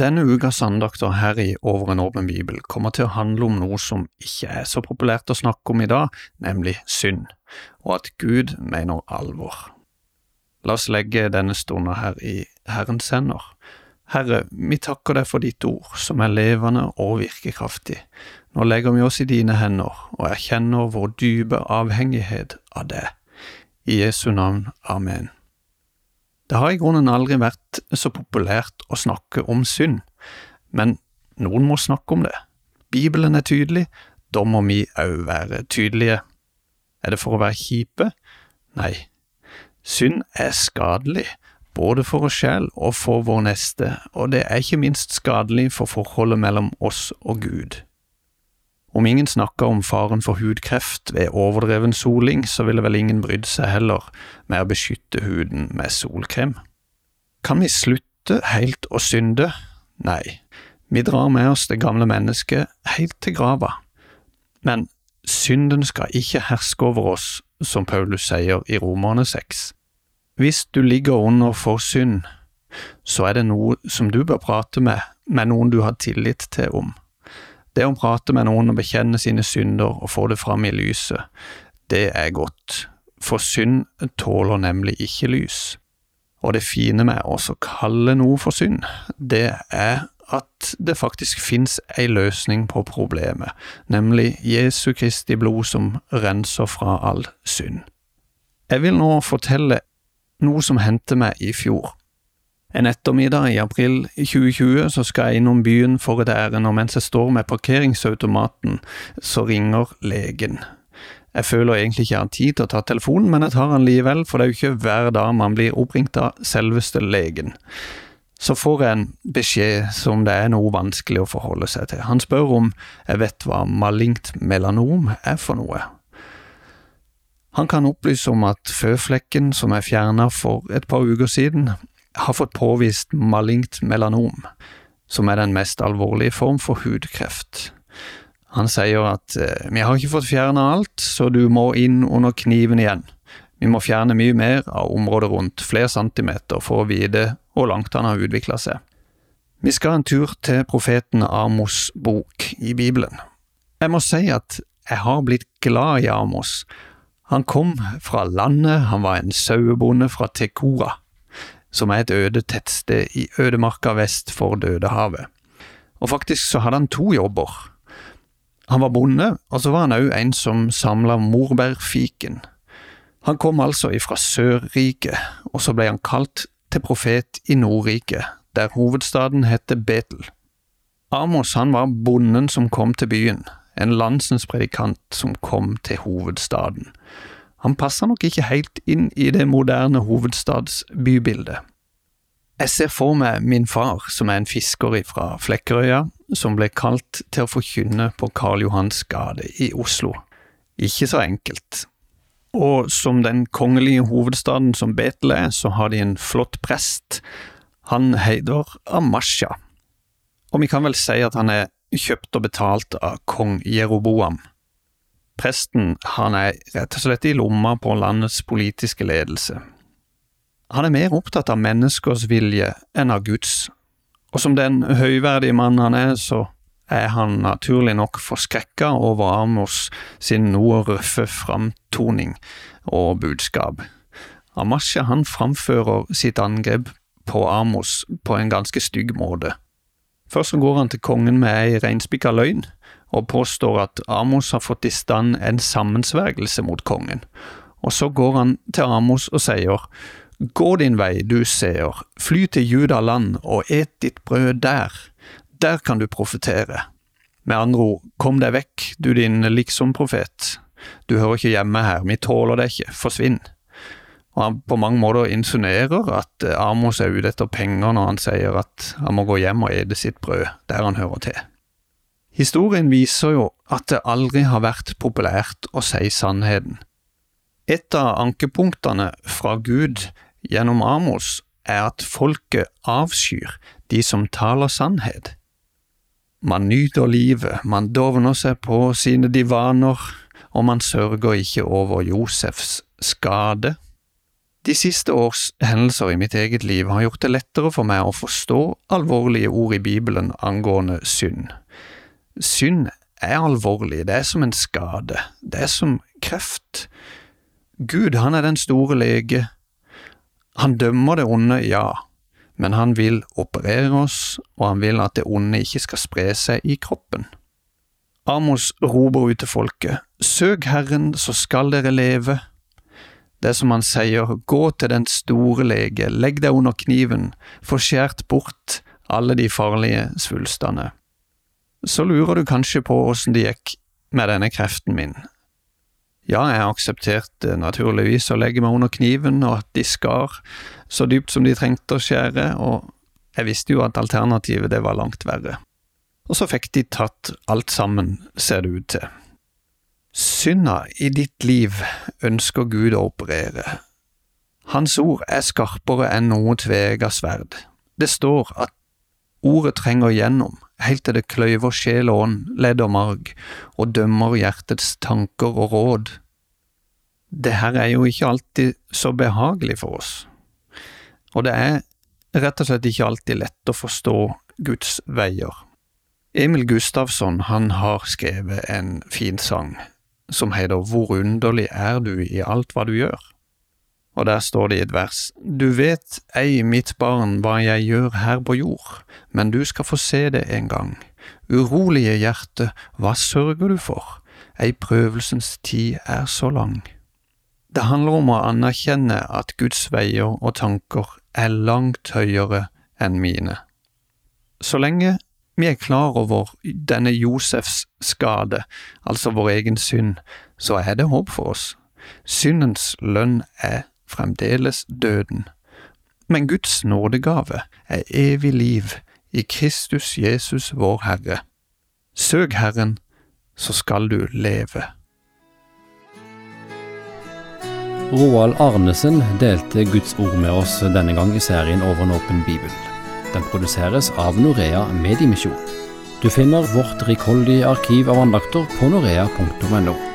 Denne ukas andakter her i Over en åpen bibel kommer til å handle om noe som ikke er så populært å snakke om i dag, nemlig synd, og at Gud mener alvor. La oss legge denne stunden her i Herrens hender. Herre, vi takker deg for ditt ord, som er levende og virkekraftig. Nå legger vi oss i dine hender og erkjenner vår dype avhengighet av det. I Jesu navn, amen. Det har i grunnen aldri vært så populært å snakke om synd, men noen må snakke om det. Bibelen er tydelig, da må vi òg være tydelige. Er det for å være kjipe? Nei. Synd er skadelig, både for oss selv og for vår neste, og det er ikke minst skadelig for forholdet mellom oss og Gud. Om ingen snakka om faren for hudkreft ved overdreven soling, så ville vel ingen brydd seg heller med å beskytte huden med solkrem. Kan vi slutte helt å synde? Nei, vi drar med oss det gamle mennesket helt til grava. Men synden skal ikke herske over oss, som Paulus sier i Romerne 6. Hvis du ligger under for synd, så er det noe som du bør prate med, med noen du har tillit til om. Det å prate med noen og bekjenne sine synder og få det fram i lyset, det er godt, for synd tåler nemlig ikke lys. Og det fine med å kalle noe for synd, det er at det faktisk fins ei løsning på problemet, nemlig Jesu Kristi blod som renser fra all synd. Jeg vil nå fortelle noe som hendte meg i fjor. En ettermiddag i april 2020 så skal jeg innom byen for et ærend, og mens jeg står med parkeringsautomaten, så ringer legen. Jeg føler egentlig ikke jeg har tid til å ta telefonen, men jeg tar den likevel, for det er jo ikke hver dag man blir oppringt av selveste legen. Så får jeg en beskjed som det er noe vanskelig å forholde seg til. Han spør om jeg vet hva malingt melanom er for noe. Han kan opplyse om at føflekken som er fjerna for et par uker siden, har fått påvist malignt melanom, som er den mest alvorlige form for hudkreft. Han sier at eh, vi har ikke fått fjerna alt, så du må inn under kniven igjen. Vi må fjerne mye mer av området rundt, flere centimeter, for å vite hvor langt han har utvikla seg. Vi skal en tur til profeten Amos' bok i Bibelen. Jeg må si at jeg har blitt glad i Amos. Han kom fra landet, han var en sauebonde fra Tekora som er et øde tettsted i ødemarka vest for Dødehavet. Og faktisk så hadde han to jobber. Han var bonde, og så var han òg en som samla morbærfiken. Han kom altså ifra Sørriket, og så ble han kalt til profet i Nordriket, der hovedstaden heter Betel. Amos han var bonden som kom til byen, en landsens predikant som kom til hovedstaden. Han passer nok ikke helt inn i det moderne hovedstadsbybildet. Jeg ser for meg min far, som er en fisker fra Flekkerøya, som ble kalt til å forkynne på Karl Johans gate i Oslo. Ikke så enkelt. Og som den kongelige hovedstaden som Betel er, så har de en flott prest. Han heter Amasha, og vi kan vel si at han er kjøpt og betalt av kong Jeroboam. Presten han er rett og slett i lomma på landets politiske ledelse. Han er mer opptatt av menneskers vilje enn av Guds, og som den høyverdige mannen han er, så er han naturlig nok forskrekka over Amos sin noe røffe framtoning og budskap. Amasha han framfører sitt angrep på Amos på en ganske stygg måte. Først går han til kongen med ei reinspikka løgn, og påstår at Amos har fått i stand en sammensvergelse mot kongen. Og så går han til Amos og sier, Gå din vei, du seer, fly til Judaland og et ditt brød der, der kan du profetere. Med andre ord, kom deg vekk, du din liksom-profet, du hører ikke hjemme her, vi tåler deg ikke, forsvinn. Og han på mange måter insinuerer at Amos er ute etter penger når han sier at han må gå hjem og ete sitt brød der han hører til. Historien viser jo at det aldri har vært populært å si sannheten. Et av ankepunktene fra Gud gjennom Amos er at folket avskyr de som taler sannhet. Man nyter livet, man dovner seg på sine divaner, og man sørger ikke over Josefs skade. De siste års hendelser i mitt eget liv har gjort det lettere for meg å forstå alvorlige ord i Bibelen angående synd. Synd er alvorlig, det er som en skade, det er som kreft. Gud, han er den store lege. Han dømmer det onde, ja, men han vil operere oss, og han vil at det onde ikke skal spre seg i kroppen. Amos roper ut til folket, Søk Herren, så skal dere leve. Det som han sier, gå til den store lege, legg deg under kniven, få skjært bort alle de farlige svulstene. Så lurer du kanskje på åssen det gikk med denne kreften min. Ja, jeg aksepterte naturligvis å legge meg under kniven, og at de skar så dypt som de trengte å skjære, og jeg visste jo at alternativet det var langt verre. Og så fikk de tatt alt sammen, ser det ut til. Synda i ditt liv ønsker Gud å operere. Hans ord er skarpere enn noe tvega sverd. Det står at ordet trenger gjennom, helt til det kløyver sjel og ånd, ledd og marg, og dømmer hjertets tanker og råd. Det her er jo ikke alltid så behagelig for oss, og det er rett og slett ikke alltid lett å forstå Guds veier. Emil Gustavsson han har skrevet en fin sang som heter Hvor underlig er du i alt hva du gjør? Og der står det i et vers, Du vet ei, mitt barn, hva jeg gjør her på jord, men du skal få se det en gang. Urolige hjerte, hva sørger du for? Ei prøvelsens tid er så lang. Det handler om å anerkjenne at Guds veier og tanker er langt høyere enn mine. Så lenge vi er klar over denne Josefs skade, altså vår egen synd, så er det håp for oss. Syndens lønn er fremdeles døden. Men Guds nådegave er evig liv i Kristus Jesus vår Herre. Søk Herren, så skal du leve. Roald Arnesen delte Guds ord med oss denne gang i serien Over en åpen bibel. Den produseres av Norea Mediemisjon. Du finner vårt rikholdige arkiv av andakter på norea.no.